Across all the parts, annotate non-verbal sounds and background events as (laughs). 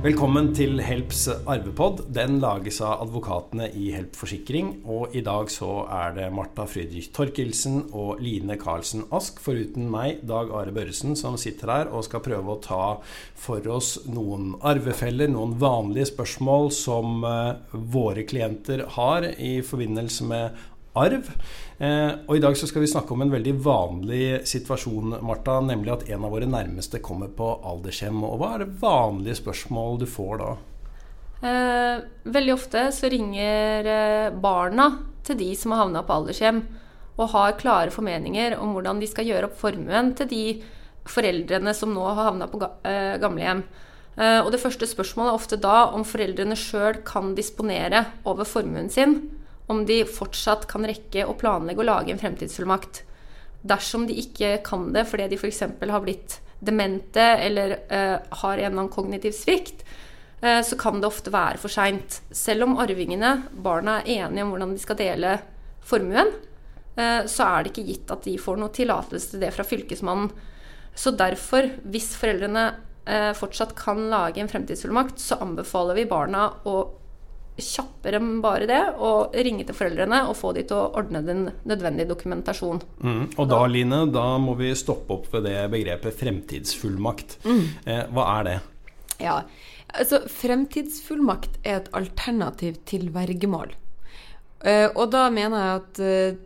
Velkommen til Helps arvepod. Den lages av advokatene i Help Forsikring. Og i dag så er det Marta Friedrich Torkelsen og Line Karlsen Ask, foruten meg, Dag Are Børresen, som sitter her og skal prøve å ta for oss noen arvefeller, noen vanlige spørsmål som uh, våre klienter har i forbindelse med arv. Eh, og I dag så skal vi snakke om en veldig vanlig situasjon, Marta, nemlig at en av våre nærmeste kommer på aldershjem. Og Hva er det vanlige spørsmål du får da? Eh, veldig ofte så ringer eh, barna til de som har havna på aldershjem, og har klare formeninger om hvordan de skal gjøre opp formuen til de foreldrene som nå har havna på eh, gamlehjem. Eh, og det første spørsmålet er ofte da om foreldrene sjøl kan disponere over formuen sin om de fortsatt kan rekke å planlegge å lage en fremtidsfullmakt. Dersom de ikke kan det fordi de f.eks. har blitt demente eller uh, har en eller annen kognitiv svikt, uh, så kan det ofte være for seint. Selv om arvingene, barna, er enige om hvordan de skal dele formuen, uh, så er det ikke gitt at de får noe tillatelse til det fra Fylkesmannen. Så derfor, hvis foreldrene fortsatt kan lage en fremtidsfullmakt, så anbefaler vi barna å kjappere enn bare det å ringe til foreldrene og få de til å ordne den nødvendige dokumentasjon. Mm. Og da, Line, da må vi stoppe opp ved det begrepet fremtidsfullmakt. Mm. Eh, hva er det? Ja, altså Fremtidsfullmakt er et alternativ til vergemål. Eh, og da mener jeg at eh,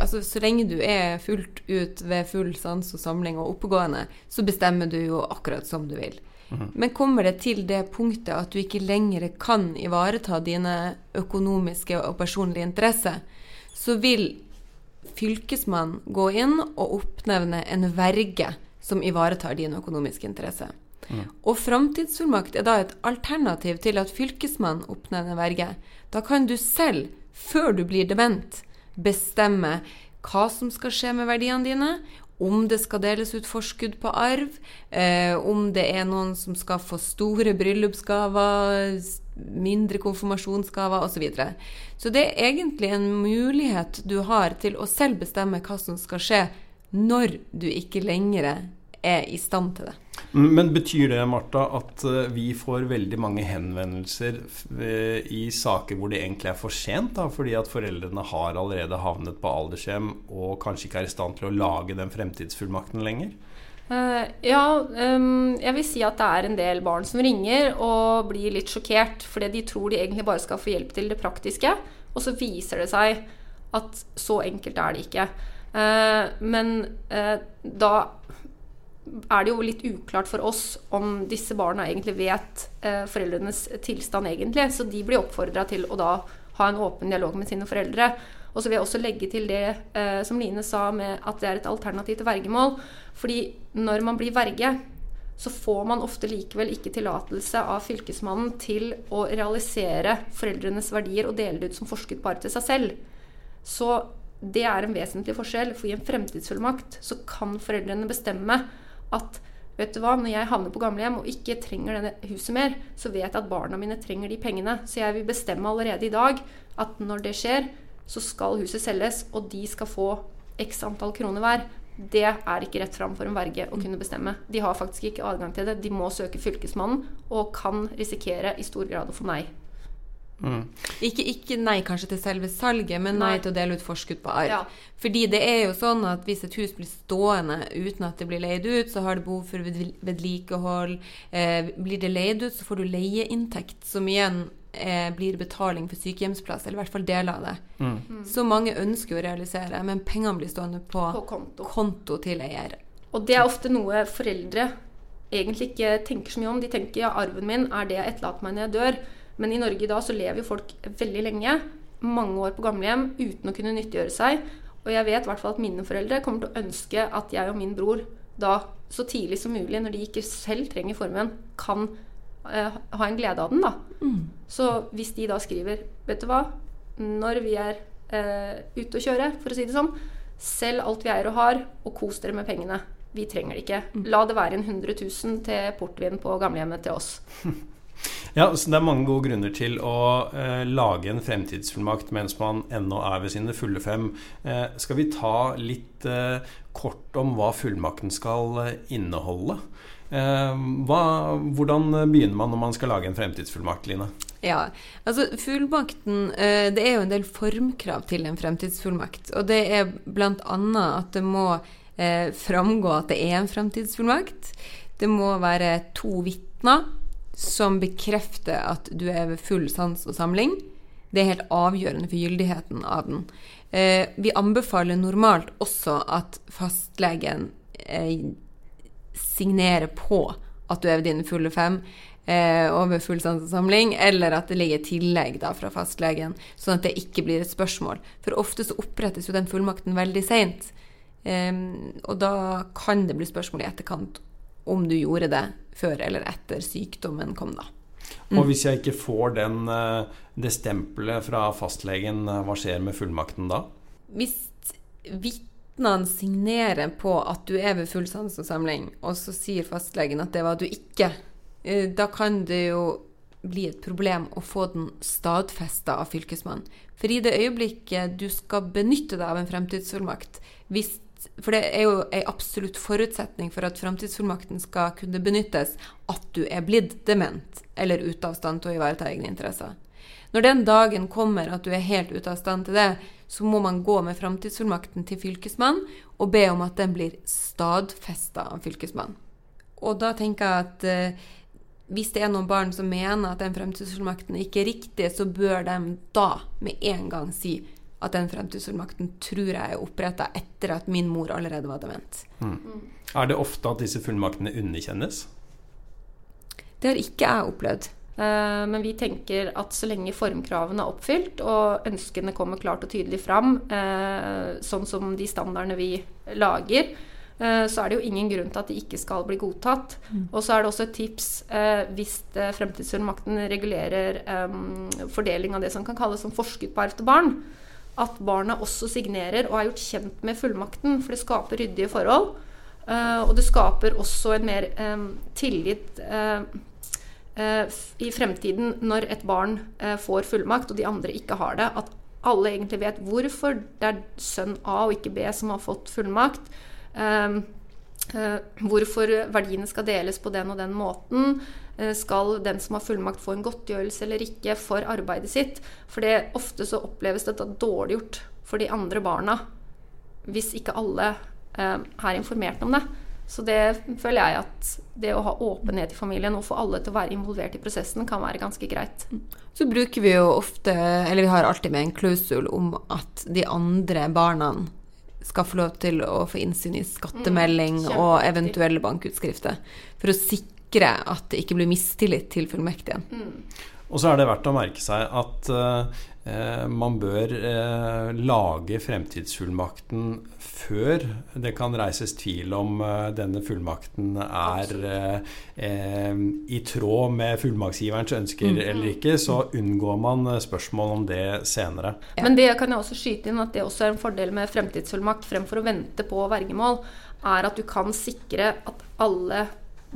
altså, så lenge du er fullt ut ved full sans og samling og oppegående, så bestemmer du jo akkurat som du vil. Mm. Men kommer det til det punktet at du ikke lenger kan ivareta dine økonomiske og personlige interesser, så vil Fylkesmannen gå inn og oppnevne en verge som ivaretar dine økonomiske interesser. Mm. Og framtidsfullmakt er da et alternativ til at Fylkesmannen oppnevner verge. Da kan du selv, før du blir dement, bestemme hva som skal skje med verdiene dine, om det skal deles ut forskudd på arv, eh, om det er noen som skal få store bryllupsgaver, mindre konfirmasjonsgaver osv. Så, videre. så det er egentlig en mulighet du har til å selv bestemme hva som skal skje når du ikke lenger er i stand til det. Men betyr det, Marta, at eh, vi får veldig mange henvendelser eh, i saker hvor det egentlig er for sent? Da, fordi at foreldrene har allerede havnet på aldershjem og kanskje ikke er i stand til å lage den fremtidsfullmakten lenger? Uh, ja, um, jeg vil si at det er en del barn som ringer og blir litt sjokkert fordi de tror de egentlig bare skal få hjelp til det praktiske, og så viser det seg at så enkelt er det ikke. Uh, men uh, da er det jo litt uklart for oss om disse barna egentlig vet eh, foreldrenes tilstand egentlig. Så de blir oppfordra til å da ha en åpen dialog med sine foreldre. Og så vil jeg også legge til det eh, som Line sa med at det er et alternativ til vergemål. Fordi når man blir verge, så får man ofte likevel ikke tillatelse av Fylkesmannen til å realisere foreldrenes verdier og dele det ut som forskudd bare til seg selv. Så det er en vesentlig forskjell. For i en fremtidsfullmakt så kan foreldrene bestemme at vet du hva, når jeg havner på gamlehjem og ikke trenger denne huset mer, så vet jeg at barna mine trenger de pengene. Så jeg vil bestemme allerede i dag at når det skjer, så skal huset selges, og de skal få x antall kroner hver. Det er ikke rett fram for en verge å kunne bestemme. De har faktisk ikke adgang til det. De må søke Fylkesmannen og kan risikere i stor grad å få nei. Mm. Ikke, ikke, nei kanskje til selve salget, men nei, nei til å dele ut forskudd på arv. Ja. Fordi det er jo sånn at hvis et hus blir stående uten at det blir leid ut, så har det behov for vedlikehold. Eh, blir det leid ut, så får du leieinntekt, som igjen eh, blir betaling for sykehjemsplass, eller i hvert fall deler av det. Mm. mm. Så mange ønsker å realisere, men pengene blir stående på, på konto. konto til eier. Og det er ofte noe foreldre egentlig ikke tenker så mye om. De tenker ja, arven min er det jeg etterlater meg når jeg dør. Men i Norge i dag så lever jo folk veldig lenge, mange år på gamlehjem, uten å kunne nyttiggjøre seg. Og jeg vet i hvert fall at mine foreldre kommer til å ønske at jeg og min bror da så tidlig som mulig, når de ikke selv trenger formuen, kan eh, ha en glede av den. da. Mm. Så hvis de da skriver Vet du hva, når vi er eh, ute å kjøre, for å si det sånn, selg alt vi eier og har, og kos dere med pengene. Vi trenger det ikke. Mm. La det være en 100 000 til portvin på gamlehjemmet til oss. (laughs) Ja, så Det er mange gode grunner til å eh, lage en fremtidsfullmakt mens man ennå er ved sine fulle fem. Eh, skal vi ta litt eh, kort om hva fullmakten skal eh, inneholde? Eh, hva, hvordan begynner man når man skal lage en fremtidsfullmakt, Line? Ja, altså Fullmakten eh, Det er jo en del formkrav til en fremtidsfullmakt. Og det er bl.a. at det må framgå at det er en fremtidsfullmakt. Det må være to vitner som bekrefter at du er ved full sans og samling. Det er helt avgjørende for gyldigheten av den. Eh, vi anbefaler normalt også at fastlegen eh, signerer på at du er ved dine fulle fem eh, og ved full sans og samling, eller at det ligger tillegg da, fra fastlegen, sånn at det ikke blir et spørsmål. For ofte så opprettes jo den fullmakten veldig seint, Um, og da kan det bli spørsmål i etterkant om du gjorde det før eller etter sykdommen kom, da. Mm. Og hvis jeg ikke får den, eh, det stempelet fra fastlegen, eh, hva skjer med fullmakten da? Hvis vitnene signerer på at du er ved full sans og samling, og så sier fastlegen at det var du ikke, eh, da kan det jo bli et problem å få den stadfesta av Fylkesmannen. For i det øyeblikket du skal benytte deg av en fremtidsfullmakt, hvis for det er jo en absolutt forutsetning for at framtidsfullmakten skal kunne benyttes, at du er blitt dement eller ute av stand til å ivareta egne interesser. Når den dagen kommer at du er helt ute av stand til det, så må man gå med framtidsfullmakten til Fylkesmannen og be om at den blir stadfesta av Fylkesmannen. Og da tenker jeg at eh, hvis det er noen barn som mener at den fremtidsfullmakten ikke er riktig, så bør de da med en gang si at den fremtidsfullmakten tror jeg er oppretta etter at min mor allerede var dement. Mm. Er det ofte at disse fullmaktene underkjennes? Det har ikke jeg opplevd. Eh, men vi tenker at så lenge formkravene er oppfylt og ønskene kommer klart og tydelig fram, eh, sånn som de standardene vi lager, eh, så er det jo ingen grunn til at de ikke skal bli godtatt. Mm. Og så er det også et tips hvis fremtidsfullmakten regulerer fordeling av det som kan kalles som forskudd på arv til barn at barna også signerer og er gjort kjent med fullmakten, for det skaper ryddige forhold. Uh, og det skaper også en mer um, tillit uh, i fremtiden når et barn får fullmakt, og de andre ikke har det. At alle egentlig vet hvorfor det er sønn A og ikke B som har fått fullmakt. Hvorfor verdiene skal deles på den og den måten. Eh, skal den som har fullmakt få en godtgjørelse eller ikke for arbeidet sitt? For det, ofte så oppleves dette dårliggjort for de andre barna hvis ikke alle eh, er informert om det. Så det føler jeg at det å ha åpenhet i familien og få alle til å være involvert i prosessen, kan være ganske greit. Så bruker vi jo ofte, eller vi har alltid med en klausul om at de andre barna skal få lov til å få innsyn i skattemelding mm, og eventuelle bankutskrifter. For å sikre sikre at det ikke blir mistillit til fullmektigen. Mm. Og så er det verdt å merke seg at eh, man bør eh, lage fremtidsfullmakten før det kan reises tvil om eh, denne fullmakten er i tråd med fullmaktsgiverens ønsker mm. eller ikke. Så unngår man spørsmål om det senere. Ja. Men det kan jeg også skyte inn at det også er en fordel med fremtidsfullmakt fremfor å vente på vergemål, er at du kan sikre at alle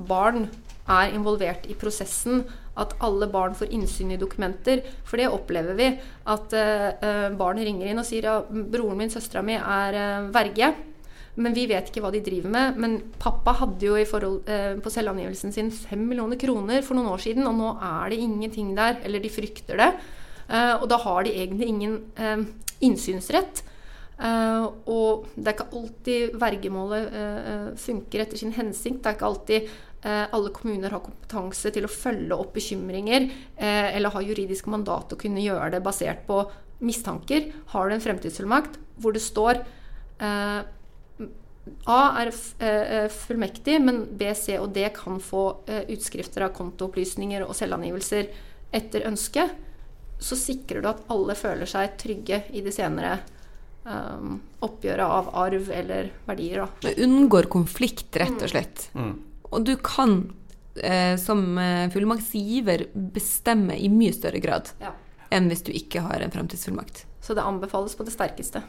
barn er involvert i prosessen, at alle barn får innsyn i dokumenter. For det opplever vi. At uh, barn ringer inn og sier ja, broren min, søstera mi er uh, verge. Men vi vet ikke hva de driver med. Men pappa hadde jo forhold, uh, på selvangivelsen sin 5 millioner kroner for noen år siden, og nå er det ingenting der. Eller de frykter det. og da har de egentlig ingen innsynsrett. Uh, og det er ikke alltid vergemålet uh, funker etter sin hensikt. Det er ikke alltid alle kommuner har kompetanse til å følge opp bekymringer eller har juridisk mandat til å kunne gjøre det basert på mistanker. Har du en fremtidsfullmakt hvor det står A er fullmektig, men B, C og D kan få utskrifter av kontoopplysninger og selvangivelser etter ønske, så sikrer du at alle føler seg trygge i det senere um, oppgjøret av arv eller verdier. Da. Du unngår konflikt, rett og mm. slett. Mm. Og du kan eh, som eh, fullmaktsgiver bestemme i mye større grad. Ja. enn hvis du ikke har en fremtidsfullmakt. Så det anbefales på det sterkeste.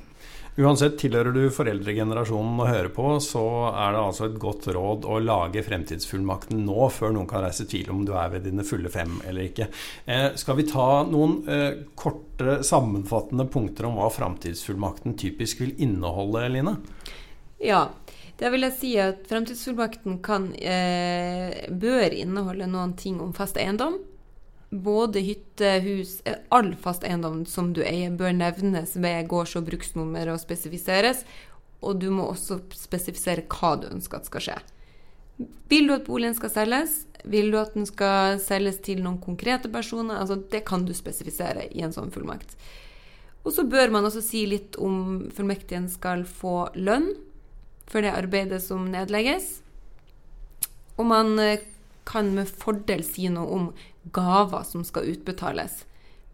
Uansett, tilhører du foreldregenerasjonen og hører på, så er det altså et godt råd å lage fremtidsfullmakten nå, før noen kan reise tvil om du er ved dine fulle fem eller ikke. Eh, skal vi ta noen eh, korte, sammenfattende punkter om hva fremtidsfullmakten typisk vil inneholde, Line? Ja. Da vil jeg si at fremtidsfullmakten kan, eh, bør inneholde noen ting om fast eiendom. Både hytte, hus, eh, all fast eiendom som du eier, bør nevnes ved gårds- og bruksnummer og spesifiseres. Og du må også spesifisere hva du ønsker at skal skje. Vil du at boligen skal selges? Vil du at den skal selges til noen konkrete personer? Altså, det kan du spesifisere i en sånn fullmakt. Og så bør man også si litt om fullmektigen skal få lønn for det arbeidet som nedlegges. Og man eh, kan med fordel si noe om gaver som skal utbetales.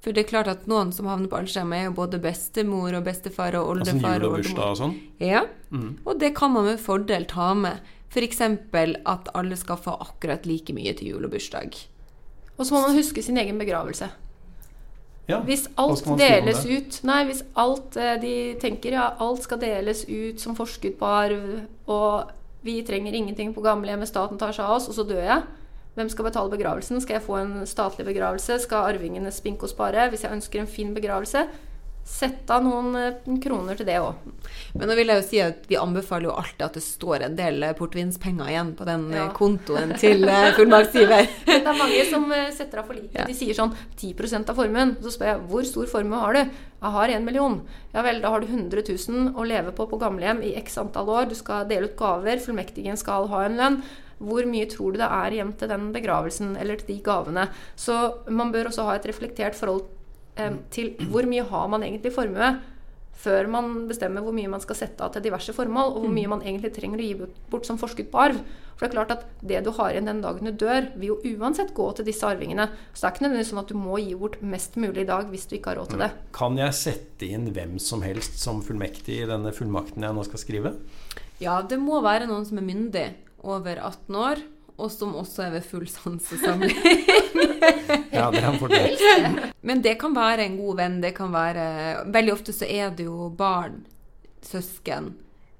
For det er klart at noen som havner på aldershjem, er jo både bestemor og bestefar og Altså oldefar. jul og og bursdag og sånn? Ja, Mm. og det kan man med fordel ta med. F.eks. at alle skal få akkurat like mye til jul og bursdag. Og så må man huske sin egen begravelse. Ja. Hvis alt deles ut Nei, hvis alt eh, de tenker ja, alt skal deles ut som forskudd på arv, og vi trenger ingenting på gamlehjemmet, staten tar seg av oss, og så dør jeg. Hvem skal betale begravelsen? Skal jeg få en statlig begravelse? Skal arvingene spinke og spare? Hvis jeg ønsker en fin begravelse, sett av noen eh, kroner til det òg. Men nå vil jeg jo si at vi anbefaler jo alltid at det står en del eh, portvinspenger igjen på den eh, Ja. kontoen til fullmaktsgiver. (laughs) Det er mange som setter av for lite. Ja. De sier sånn 10% av formuen. Så spør jeg hvor stor formue har du? Jeg har en million. Ja vel, da har du 100 000 å leve på på gamlehjem i x antall år. Du skal dele ut gaver. Fullmektigen skal ha en lønn. Hvor mye tror du det er igjen til den begravelsen eller til de gavene? Så man bør også ha et reflektert forhold til hvor mye har man egentlig formue før man bestemmer hvor mye man skal sette av til diverse formål, og hvor mye man egentlig trenger å gi bort- bort som forskudd på arv. For det er klart at det du har igjen den dagen du dør, vil jo uansett gå til disse arvingene. Så det er ikke nødvendigvis sånn at du må gi bort mest mulig i dag hvis du ikke har råd til det. Kan jeg sette inn hvem som helst som fullmektig i denne fullmakten jeg nå skal skrive? Ja, det må være noen som er myndig, over 18 år, og som også er ved full sansesamling. (laughs) (laughs) Ja, det er en fordel. Men det kan være en god venn. Det kan være Veldig ofte så er det jo barn, søsken,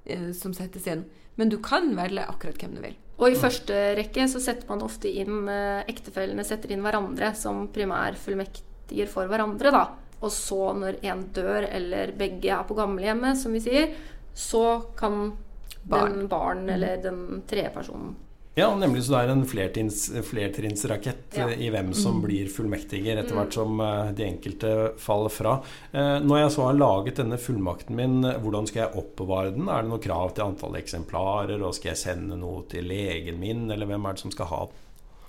eh, som settes inn. Men du kan velge akkurat hvem du vil. Og i første rekke så setter man ofte inn eh, Ektefellene setter inn hverandre som primærfullmektiger for hverandre, da. Og så, når en dør, eller begge er på gamlehjemmet, som vi sier, så kan Barn. den barn eller den tredje personen Ja, nemlig så det er en flertrinns, flertrinnsrakett Ja. eh, i hvem som blir fullmektiger etter hvert som eh, de enkelte faller fra. Eh, Når jeg så har laget denne fullmakten min, hvordan skal jeg oppbevare den? Er det noe krav til antall eksemplarer, og skal jeg sende noe til legen min, eller hvem er det som skal ha den?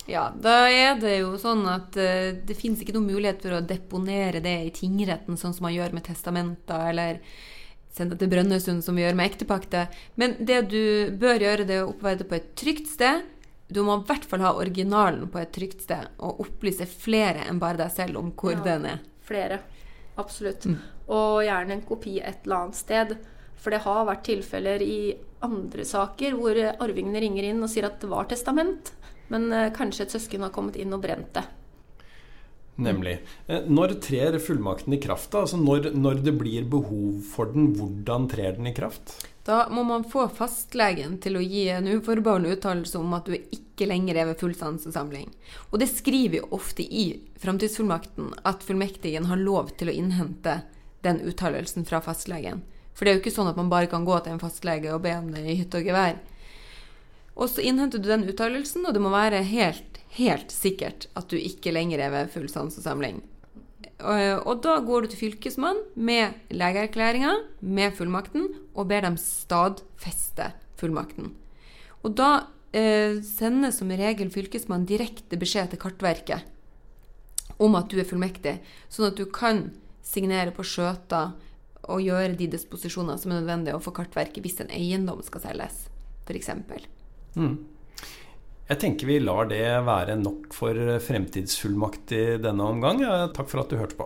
Ja, da er det jo sånn at det fins ikke noen mulighet for å deponere det i tingretten, sånn som man gjør med testamenter, eller sende til Brønnøysund, som vi gjør med ektepakter. Men det du bør gjøre, det er å oppbevare det på et trygt sted. Du må i hvert fall ha originalen på et trygt sted, og opplyse flere enn bare deg selv om hvor Ja. den er. Flere. Absolutt. Mm. Og gjerne en kopi et eller annet sted. For det har vært tilfeller i andre saker hvor arvingene ringer inn og sier at det var testament, men eh, kanskje et søsken har kommet inn og brent det. Nemlig. Eh, Når trer fullmakten i kraft? da? Altså når, når det blir behov for den, hvordan trer den i kraft? Da må man få fastlegen til å gi en uforbeholden uttalelse om at du ikke lenger er ved full sansesamling. Og det skriver jo ofte i framtidsfullmakten at fullmektigen har lov til å innhente den uttalelsen fra fastlegen. For det er jo ikke sånn at man bare kan gå til en fastlege og be om det i hytte og gevær. Og så innhenter du den uttalelsen, og det må være helt, helt sikkert at du ikke lenger er ved full sans Og, og da går du til fylkesmannen med legeerklæringa, med fullmakten, og ber dem stadfeste fullmakten. Og da eh, sender som regel fylkesmannen direkte beskjed til Kartverket om at du er fullmektig, sånn at du kan signere på skjøter og gjøre de disposisjoner som er nødvendige overfor Kartverket hvis en eiendom skal selges, f.eks. Mm. Jeg tenker vi lar det være nok for fremtidsfullmakt i denne omgang. Takk for at du hørte på.